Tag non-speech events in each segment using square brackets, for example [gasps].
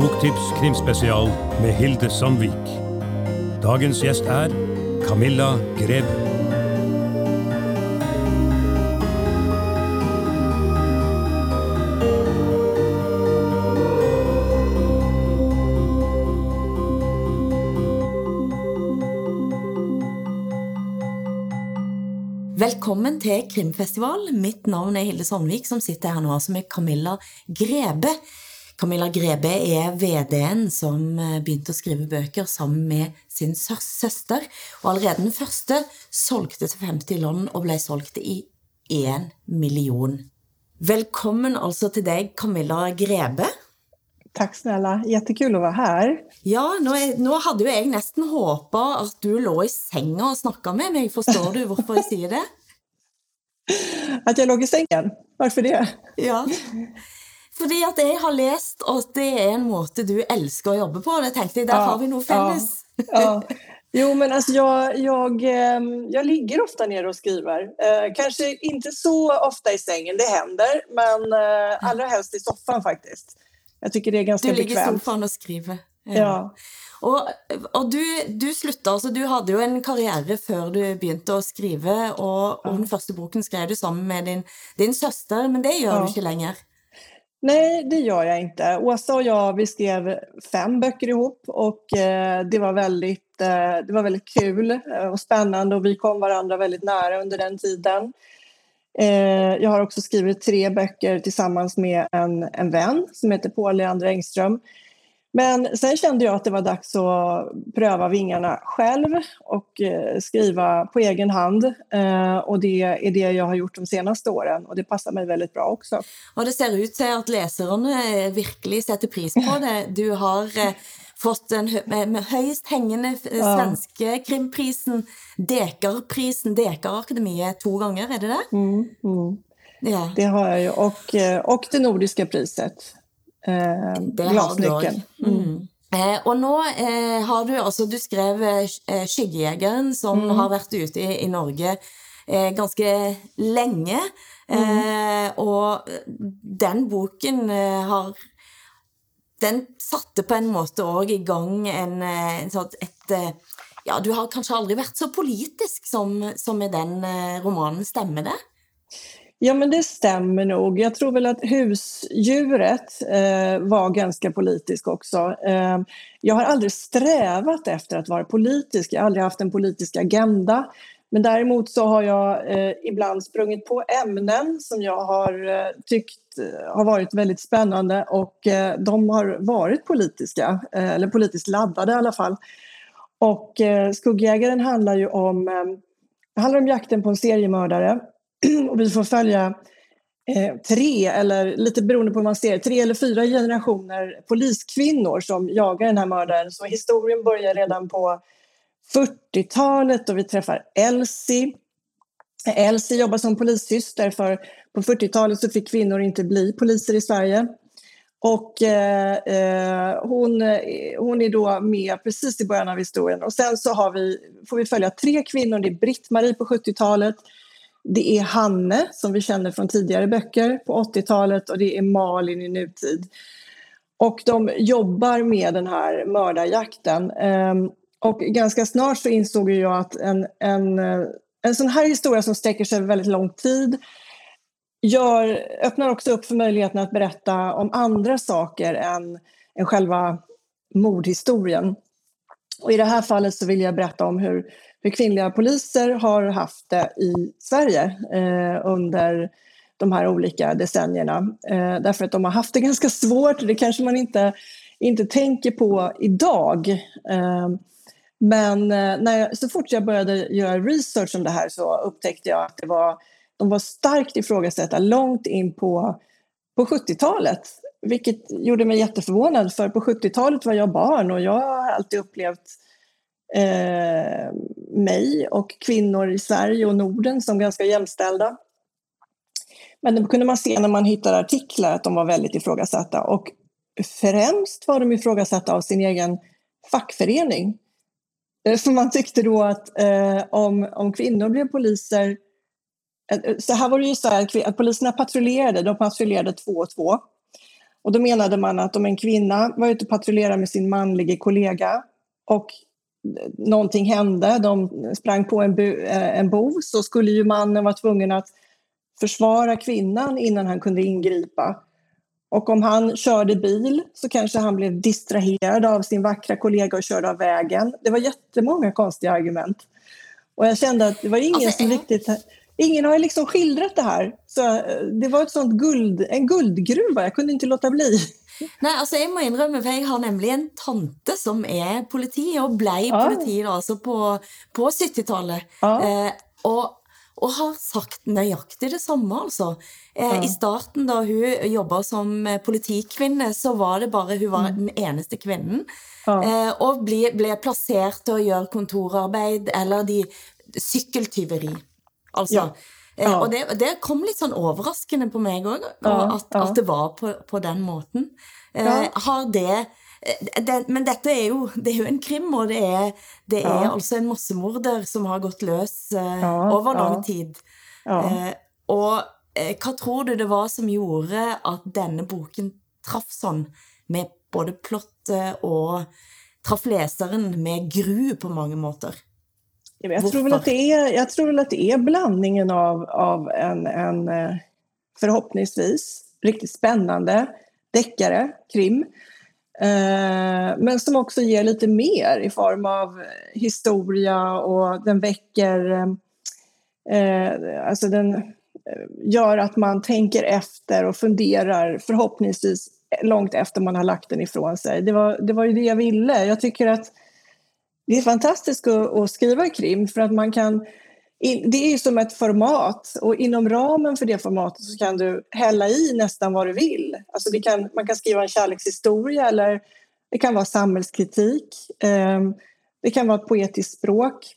Boktips krimspesial med Hilde Sandvik. Dagens gjest er Camilla Greve. Til krimfestival. Mitt navn er Hilde Sandvik, som sitter her nå altså med Camilla Grebe. Camilla Grebe er VD-en som eh, begynte å skrive bøker sammen med sin søster, og allerede den første solgte til 50 land og ble solgt i 1 million. Velkommen altså til deg, Camilla Grebe. Tack snälla, jättekul att vara här. Ja, nu, är, nu hade jag nästan hoppat att du låg i sängen och snackade med mig. Förstår du varför jag säger det? Att jag låg i sängen? Varför det? Ja, för att jag har läst att det är en måte du älskar att jobba på. Jag tänkte, där ja, har vi nog fälles. Ja, ja. Jo, men alltså jag, jag, ehm, jag ligger ofta ner och skriver. Eh, kanske inte så ofta i sängen, det händer, men eh, allra helst i soffan faktiskt. Jag tycker det är ganska bekvämt. Du ligger i soffan och skriver. Ja. Och, och du, du slutade, alltså du hade ju en karriär för du började att skriva och, och den första boken skrev du samman med din, din syster, men det gör ja. du inte längre. Nej, det gör jag inte. Åsa och jag vi skrev fem böcker ihop och eh, det, var väldigt, eh, det var väldigt kul och spännande och vi kom varandra väldigt nära under den tiden. Eh, jag har också skrivit tre böcker tillsammans med en, en vän som heter Paul Leander Engström. Men sen kände jag att det var dags att pröva vingarna själv och eh, skriva på egen hand. Eh, och det är det jag har gjort de senaste åren och det passar mig väldigt bra också. Och det ser ut till att läsarna verkligen sätter pris på det. Du har fått den högst hängande svenska ja. krimprisen, Dekarprisen, Dekarakademiet två gånger, är det det? Mm, mm. Ja. Det har jag ju. Och, eh, och det nordiska priset. Eh, glasnyckeln. Mm. Eh, och nu eh, har du alltså, du skrev eh, Skyggjägaren som mm. har varit ute i, i Norge eh, ganska länge. Mm. Eh, och den boken eh, har den satte på en måte òg i gang en, eh, en sånn et eh, Ja, du har kanske aldrig varit så politisk som, som i den eh, romanen, stämmer det? Ja, men det stämmer nog. Jag tror väl att husdjuret eh, var ganska politisk också. Eh, jag har aldrig strävat efter att vara politisk. Jag har aldrig haft en politisk agenda. Men däremot så har jag eh, ibland sprungit på ämnen som jag har eh, tyckt eh, har varit väldigt spännande och eh, de har varit politiska, eh, eller politiskt laddade i alla fall. Och eh, Skuggjägaren handlar ju om, eh, handlar om jakten på en seriemördare och vi får följa eh, tre, eller lite beroende på hur man ser tre eller fyra generationer poliskvinnor som jagar den här mördaren. Så historien börjar redan på 40-talet och vi träffar Elsie. Elsie jobbar som polissyster för på 40-talet så fick kvinnor inte bli poliser i Sverige. Och eh, eh hon, eh, hon är då med precis i början av historien. Och sen så har vi, får vi följa tre kvinnor. Det är Britt-Marie på 70-talet. Det är Hanne som vi känner från tidigare böcker på 80-talet och det är Malin i nutid. Och de jobbar med den här mördarjakten. Ehm, och ganska snart så insåg jag att en, en, eh, en sån här historia som sträcker sig väldigt lång tid gör, öppnar också upp för möjligheten att berätta om andra saker än, än själva mordhistorien. Och I det här fallet så vill jag berätta om hur, hur kvinnliga poliser har haft det i Sverige eh, under de här olika decennierna. Eh, därför att de har haft det [laughs] ganska svårt, det kanske man inte, inte tänker på idag. Eh, men eh, när jag, så fort jag började göra research om det här så upptäckte jag att det var, de var starkt ifrågasatta långt in på, på 70-talet. Vilket gjorde mig jätteförvånad för på 70-talet var jag barn och jag har alltid upplevt eh, mig och kvinnor i Sverige och Norden som ganska jämställda. Men det kunde man se när man hittade artiklar att de var väldigt ifrågasatta och främst var de ifrågasatta av sin egen fackförening. Eh, för man tyckte då att eh, om, om kvinnor blev poliser eh, eh, så här var det ju så här att poliserna patrullerade, de patrullerade två och två. Och då menade man att om en kvinna var ute och patrullerade med sin manlige kollega och någonting hände, de sprang på en, en bov, så skulle ju mannen vara tvungen att försvara kvinnan innan han kunde ingripa. Och om han körde bil så kanske han blev distraherad av sin vackra kollega och körde av vägen. Det var jättemånga konstiga argument. Och jag kände att det var ingen alltså, som riktigt... Ingen har liksom skildrat det här. Så eh, det var ett sånt guld, en guldgruva, jag kunde inte låta bli. Nej, altså jeg må innrømme, for jeg har nemlig en tante som er politi, og ble ja. politi da, altså på, på 70-tallet. Ja. Eh, og og har sagt nøyaktig det samme, altså. Eh, ja. I starten, da hun jobba som eh, politikvinne, så var det bare Hun var mm. den eneste kvinnen. Ja. Eh, og ble, ble, plassert til å gjøre kontorarbeid eller de Sykkeltyveri, altså. Ja. Eh, og det, det, kom litt sånn overraskende på meg òg, at, at, det var på, på den måten. Eh, har det Eh, det, men dette er jo, [laughs] det er jo en krim, og det er, det er ja. altså en massemorder som har gått løs eh, ja, over lang tid. Eh, og eh, hva tror du det var som gjorde at denne boken traff sånn, med både plottet og traff leseren med gru på mange måter? Jag tror, väl att det är, jag tror väl att det är blandningen av, av en, en eh, förhoppningsvis riktigt spännande deckare, krim, Eh, men som också ger lite mer i form av historia och den väcker... Eh, alltså den gör att man tänker efter och funderar förhoppningsvis långt efter man har lagt den ifrån sig. Det var, det var ju det jag ville. Jag tycker att det är fantastiskt att, att skriva krim för att man kan det är ju som ett format och inom ramen för det formatet så kan du hälla i nästan vad du vill. Alltså det kan, man kan skriva en kärlekshistoria eller det kan vara samhällskritik. Ehm, det kan vara ett poetiskt språk.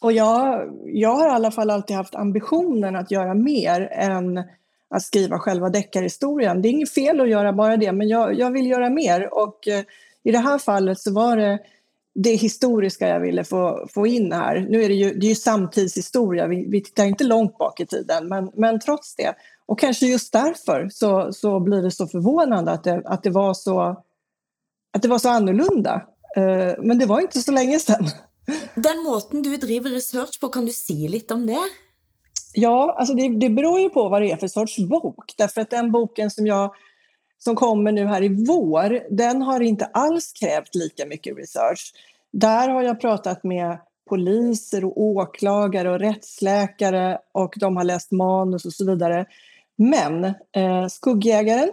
Och jag, jag har i alla fall alltid haft ambitionen att göra mer än att skriva själva deckarhistorien. Det är inget fel att göra bara det, men jag, jag vill göra mer. Och eh, i det här fallet så var det det historiska jag ville få, få in här. Nu är det ju, det är ju samtidshistoria, vi, vi tittar inte långt bak i tiden, men, men trots det. Och kanske just därför så, så blir det så förvånande att det, att det, var, så, att det var så annorlunda. Uh, men det var inte så länge sedan. Den måten du driver research på, kan du säga lite om det? Ja, alltså det, det beror ju på vad det är för sorts bok. Därför att den boken som jag som kommer nu här i vår, den har inte alls krävt lika mycket research. Där har jag pratat med poliser och åklagare och rättsläkare och de har läst manus och så vidare. Men eh, Skuggjägaren,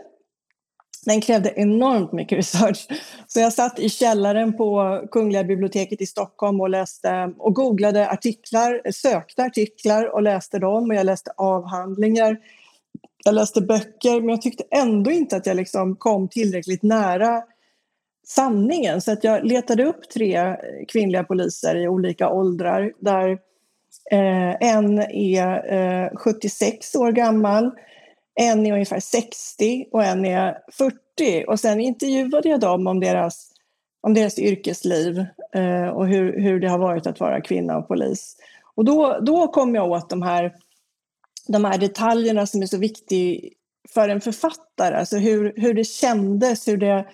den krävde enormt mycket research. Så jag satt i källaren på Kungliga biblioteket i Stockholm och läste och googlade artiklar, sökte artiklar och läste dem och jag läste avhandlingar jag läste böcker men jag tyckte ändå inte att jag liksom kom tillräckligt nära sanningen. Så att jag letade upp tre kvinnliga poliser i olika åldrar där eh, en är eh, 76 år gammal, en är ungefär 60 och en är 40. Och sen intervjuade jag dem om deras, om deras yrkesliv eh, och hur, hur det har varit att vara kvinna och polis. Och då, då kom jag åt de här de här detaljerna som är så viktiga för en författare. Alltså hur, hur det kändes, hur, det,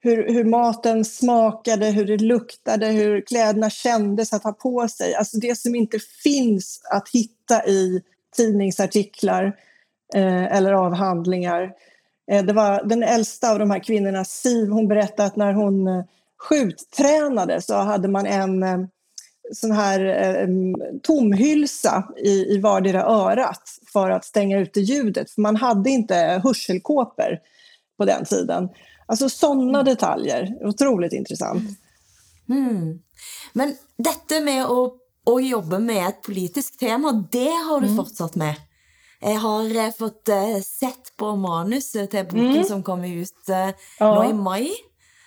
hur, hur maten smakade, hur det luktade, hur kläderna kändes att ha på sig. Alltså det som inte finns att hitta i tidningsartiklar eh, eller avhandlingar. Eh, det var den äldsta av de här kvinnorna, Siv, hon berättade att när hon eh, skjuttränade så hade man en eh, sån här eh, tomhylsa i, i vardera örat för att stänga ute ljudet. För man hade inte hörselkåpor på den tiden. Alltså sådana detaljer, otroligt intressant. Mm. Men detta med att, att jobba med ett politiskt tema, det har du mm. fortsatt med? Jag har eh, fått uh, sett på manuset till boken mm. som kommer ut uh, ja. nu i maj.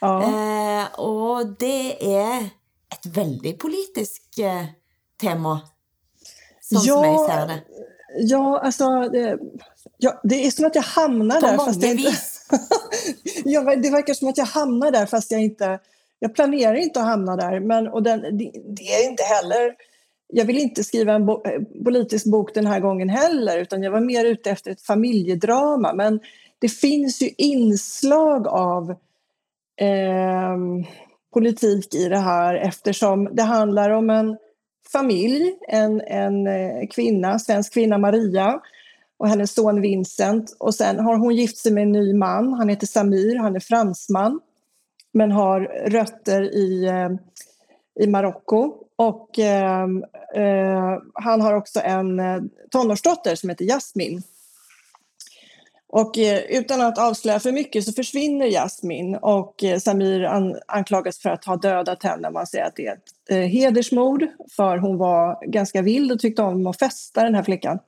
Ja. Uh, och det är ett väldigt politiskt eh, tema. Som ja, jag ser det. Ja, alltså det, ja, det är som att jag hamnar På där. Fast jag inte, [laughs] ja, det verkar som att jag hamnar där fast jag inte... Jag planerar inte att hamna där, men och den, det, det är inte heller jag vill inte skriva en bo politisk bok den här gången heller utan jag var mer ute efter ett familjedrama. Men det finns ju inslag av eh, politik i det här eftersom det handlar om en familj, en, en eh, kvinna, svensk kvinna Maria och hennes son Vincent. Och sen har hon gift sig med en ny man, han heter Samir, han är fransman men har rötter i, eh, i Marocko. Och eh, eh, han har också en eh, tonårsdotter som heter Jasmin. Och eh, utan att avslöja för mycket så försvinner Jasmin och eh, Samir an anklagas för att ha dödat henne. Man säger att det är ett eh, hedersmord för hon var ganska vild och tyckte om att festa den här flickan.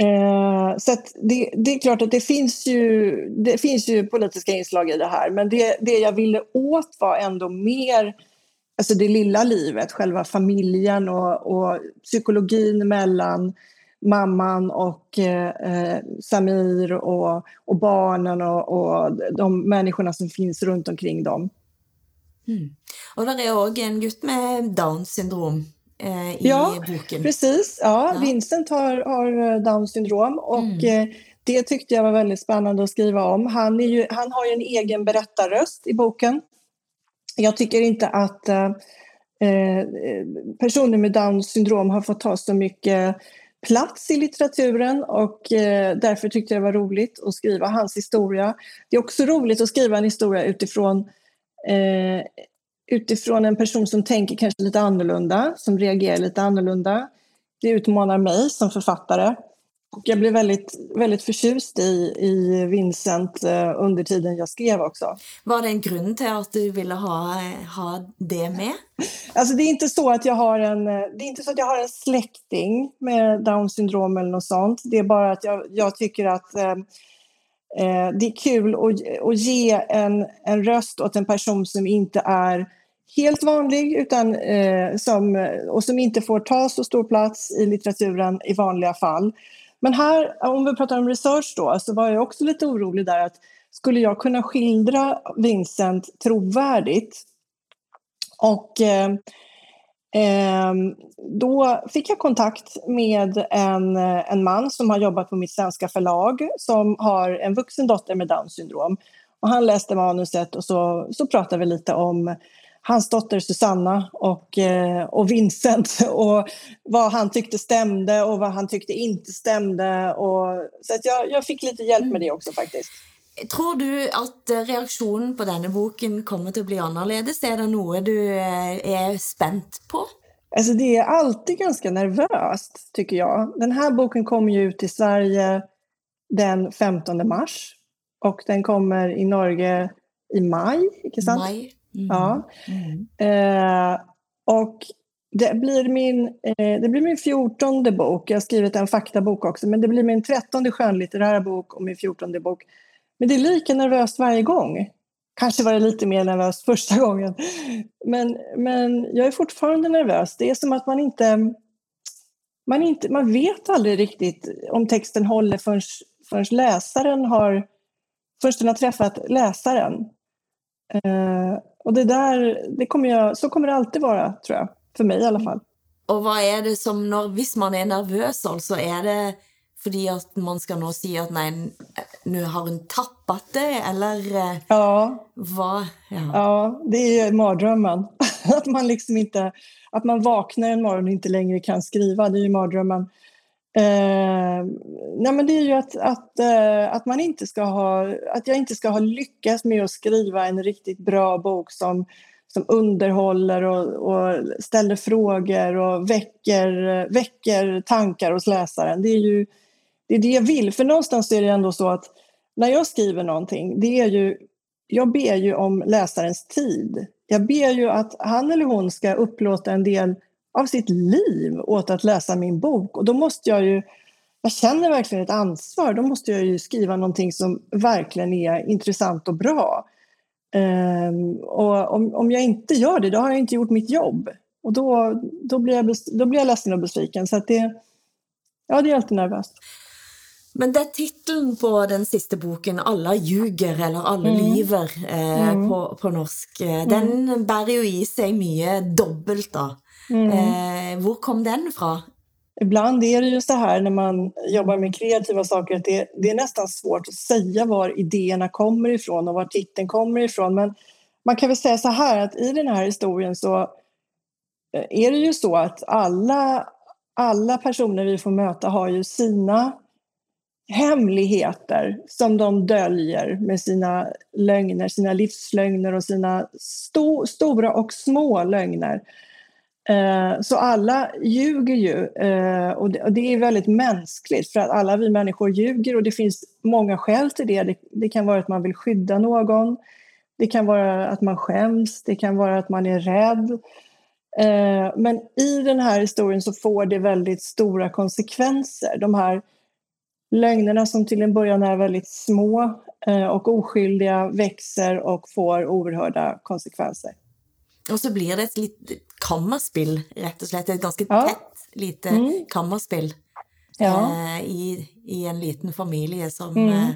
Eh, så det, det, är klart att det finns, ju, det finns ju politiska inslag i det här men det, det jag ville åt var ändå mer alltså det lilla livet, själva familjen och, och psykologin mellan mamman och eh, Samir och, och barnen och, och, de människorna som finns runt omkring dem. Mm. Och där är också en gutt med Downs syndrom eh, i ja, boken. Precis, ja, ja. Vincent har, har eh, Downs syndrom och mm. eh, det tyckte jag var väldigt spännande att skriva om. Han, är ju, han har ju en egen berättarröst i boken. Jag tycker inte att eh, eh personer med Downs syndrom har fått ta så mycket plats i litteraturen och eh, därför tyckte jag det var roligt att skriva hans historia. Det är också roligt att skriva en historia utifrån, eh, utifrån en person som tänker kanske lite annorlunda, som reagerar lite annorlunda. Det utmanar mig som författare. Och jag blev väldigt, väldigt förtjust i, i Vincent eh, under tiden jag skrev också. Var det en grund till att du ville ha, ha det med? Alltså det är inte så att jag har en, det är inte så att jag har en släkting med Downs syndrom eller något sånt. Det är bara att jag, jag tycker att eh, eh det är kul att, att ge en, en röst åt en person som inte är helt vanlig utan, eh, som, och som inte får ta så stor plats i litteraturen i vanliga fall. Men här, om vi pratar om research då, så var jag också lite orolig där att skulle jag kunna skildra Vincent trovärdigt? Och eh, eh, då fick jag kontakt med en, en man som har jobbat på mitt svenska förlag som har en vuxen dotter med Downs syndrom. Och han läste manuset och så, så pratade vi lite om hans dotter Susanna och, eh, och Vincent [laughs] och vad han tyckte stämde och vad han tyckte inte stämde. Och, så att jag, jag fick lite hjälp med det också faktiskt. Tror du att reaktionen på denna boken kommer att bli annorlunda? Är det något du eh, är spänd på? Alltså det är alltid ganska nervöst tycker jag. Den här boken kommer ju ut i Sverige den 15 mars och den kommer i Norge i maj, inte sant? Maj. Mm. Ja. Eh, och det blir, min, eh, det blir min fjortonde bok. Jag har skrivit en faktabok också, men det blir min trettonde skönlitterära bok och min fjortonde bok. Men det är lika nervöst varje gång. Kanske var det lite mer nervöst första [laughs] gången. Men, men jag är fortfarande nervös. Det är som att man inte... Man, inte, man vet aldrig riktigt om texten håller förrän, förrän läsaren har... Förrän den har träffat läsaren. Eh, och det där, det kommer jag, så kommer det alltid vara, tror jag. För mig i alla fall. Och vad är det som, när, hvis man är nervös, alltså, är det för att man ska nog säga att nej, nu har hon tappat det, eller eh, ja. vad? Ja. ja, det är ju mardrömmen. [laughs] att man liksom inte, att man vaknar en morgon och inte längre kan skriva, det är ju mardrömmen. Eh, nej men det är ju att, att, eh, att, man inte ska ha, att jag inte ska ha lyckats med att skriva en riktigt bra bok som, som underhåller och, och ställer frågor och väcker, väcker tankar hos läsaren. Det är ju det, är det jag vill. För någonstans är det ändå så att när jag skriver någonting, det är ju, jag ber ju om läsarens tid. Jag ber ju att han eller hon ska upplåta en del av sitt liv åt att läsa min bok. Och då måste jag ju, jag känner verkligen ett ansvar, då måste jag ju skriva någonting som verkligen är intressant och bra. Um, och om, om jag inte gör det, då har jag inte gjort mitt jobb. Och då, då, blir, jag, då blir jag ledsen och besviken. Så det, ja, det är alltid nervöst. Men det är titeln på den sista boken, Alla ljuger eller Alla mm. lyver eh, mm. på, på norsk, den mm. bär ju i sig mycket dubbelt. da. Mm. Eh, var kom den ifrån? Ibland är det ju så här när man jobbar med kreativa saker att det, det, är nästan svårt att säga var idéerna kommer ifrån och var titeln kommer ifrån. Men man kan väl säga så här att i den här historien så eh, är det ju så att alla, alla personer vi får möta har ju sina hemligheter som de döljer med sina lögner, sina livslögner och sina sto stora och små lögner. Eh, så alla ljuger ju eh, och det är väldigt mänskligt för att alla vi människor ljuger och det finns många skäl till det. Det kan vara att man vill skydda någon, det kan vara att man skäms, det kan vara att man är rädd. Eh, men i den här historien så får det väldigt stora konsekvenser. De här lögnerna som till en början är väldigt små och oskyldiga växer och får oerhörda konsekvenser. Och så blir det ett kammarspel, rätt och slett. Ett ganska ja. tätt lite mm. kammarspel ja. eh, i, i en liten familj som mm. eh,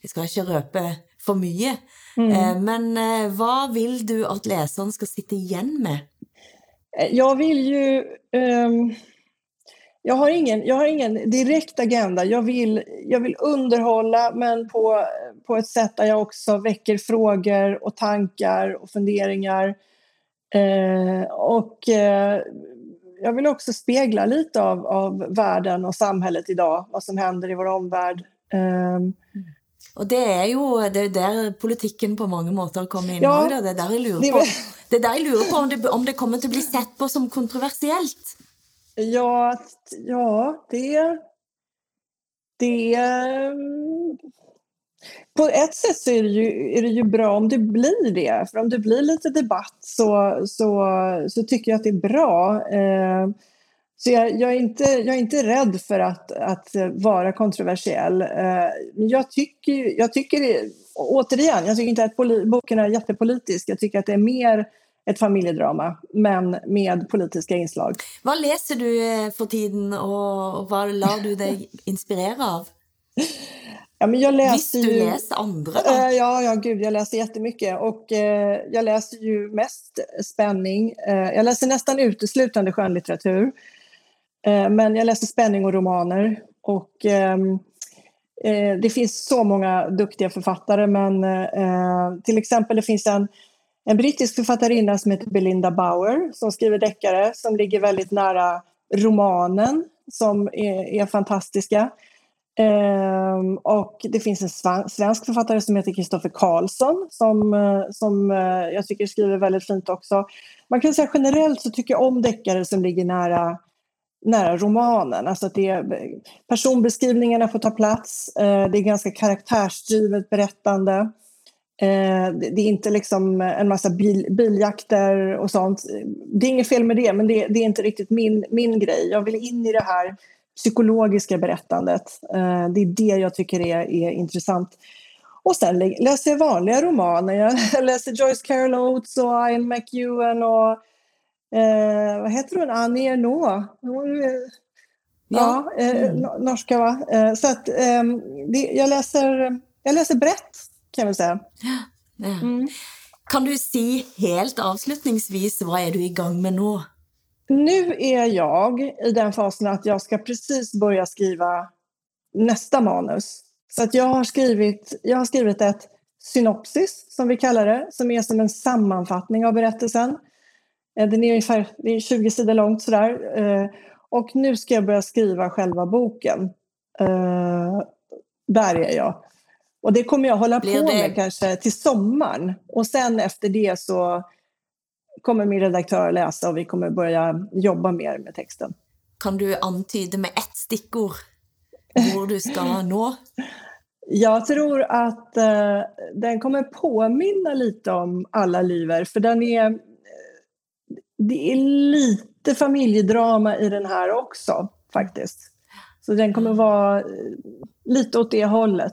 Jag ska inte röpa för mycket. Mm. Eh, men eh, vad vill du att läsaren ska sitta igen med? Eh, jag vill ju... Um, jag, har ingen, jag har ingen direkt agenda. Jag vill, jag vill underhålla, men på, på ett sätt där jag också väcker frågor och tankar och funderingar Eh, och eh, jag vill också spegla lite av, av världen och samhället idag, vad som händer i vår omvärld. Eh, och det är ju det är där politiken på många måter kommer in. Ja, det är där jag lurar på, det är där jag lurar på om, det, om det kommer att bli sett på som kontroversiellt. Ja, ja det... Det på ett sätt så är det, ju, är det ju bra om det blir det. För om det blir lite debatt så, så, så tycker jag att det är bra. Eh, så jag, jag, är inte, jag är inte rädd för att, att vara kontroversiell. Eh, men jag tycker, jag tycker, återigen, jag tycker inte att boken är jättepolitisk. Jag tycker att det är mer ett familjedrama, men med politiska inslag. Vad läser du eh, för tiden och vad lär du dig inspirera av? [laughs] Ja, men jag läser Visst, du läser andra? Äh, ja, ja, gud, jag läser jättemycket. Och äh, jag läser ju mest spänning. Äh, jag läser nästan uteslutande skönlitteratur. men jag läser spänning och romaner. Och ehm, det finns så många duktiga författare, men till exempel det finns en, en brittisk författarinna som heter Belinda Bauer som skriver deckare som ligger väldigt nära romanen som är, är fantastiska. Um, och det finns en svensk författare som heter Kristoffer Karlsson som, eh, som uh, jag tycker skriver väldigt fint också. Man kan säga generellt så tycker jag om deckare som ligger nära, nära romanen. Alltså att det, personbeskrivningarna får ta plats, uh, det är ganska karaktärsdrivet berättande. Det, det är inte liksom en massa bil, biljakter och sånt. Det är inget fel med det, men det, det är inte riktigt min, min grej. Jag vill in i det här psykologiska berättandet. Eh, det är det jag tycker är, är intressant. Och sen läser jag vanliga romaner. Jag [laughs] läser Joyce Carol Oates och Ian McEwan och eh, vad heter hon? Annie Ernaux. Ja, eh, mm. norska va? Eh, så att eh, det, jag, läser, jag läser brett kan jag väl säga. [gasps] Mm. Kan du säga helt avslutningsvis vad är du igång med nu? Nu är jag i den fasen att jag ska precis börja skriva nästa manus. Så att jag har skrivit, jag har skrivit ett synopsis, som vi kallar det, som är som en sammanfattning av berättelsen. Eh, den är ungefär det är 20 sidor långt sådär. Eh, och nu ska jag börja skriva själva boken. Eh, där är jag. Och det kommer jag hålla på med kanske till sommaren. Och sen efter det så kommer min redaktör läsa och vi kommer börja jobba mer med texten. Kan du antyda med ett stickord var du ska [laughs] nå? Jag tror att uh, den kommer påminna lite om Alla liver, för den är... Det är lite familjedrama i den här också, faktiskt. Så den kommer vara lite åt det hållet.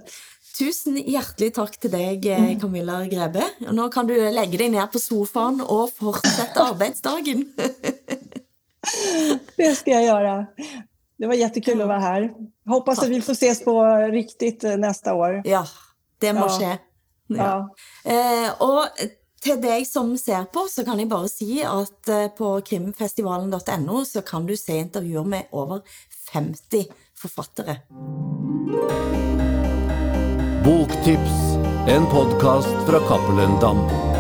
Tusen hjertelig takk til deg, eh, mm. Camilla Grebe. Nå kan du lägga dig ner på soffan och fortsätta arbetsdagen. [laughs] det ska jag göra. Det var jättekul att vara här. Hoppas att vi får ses på riktigt eh, nästa år. Ja, det måste ja. ske. Ja. ja. Eh, och till dig som ser på så kan jag bara säga att eh, på krimfestivalen.no så kan du se intervjuer med över 50 författare. Boktips, en podcast från Cappelen Damm.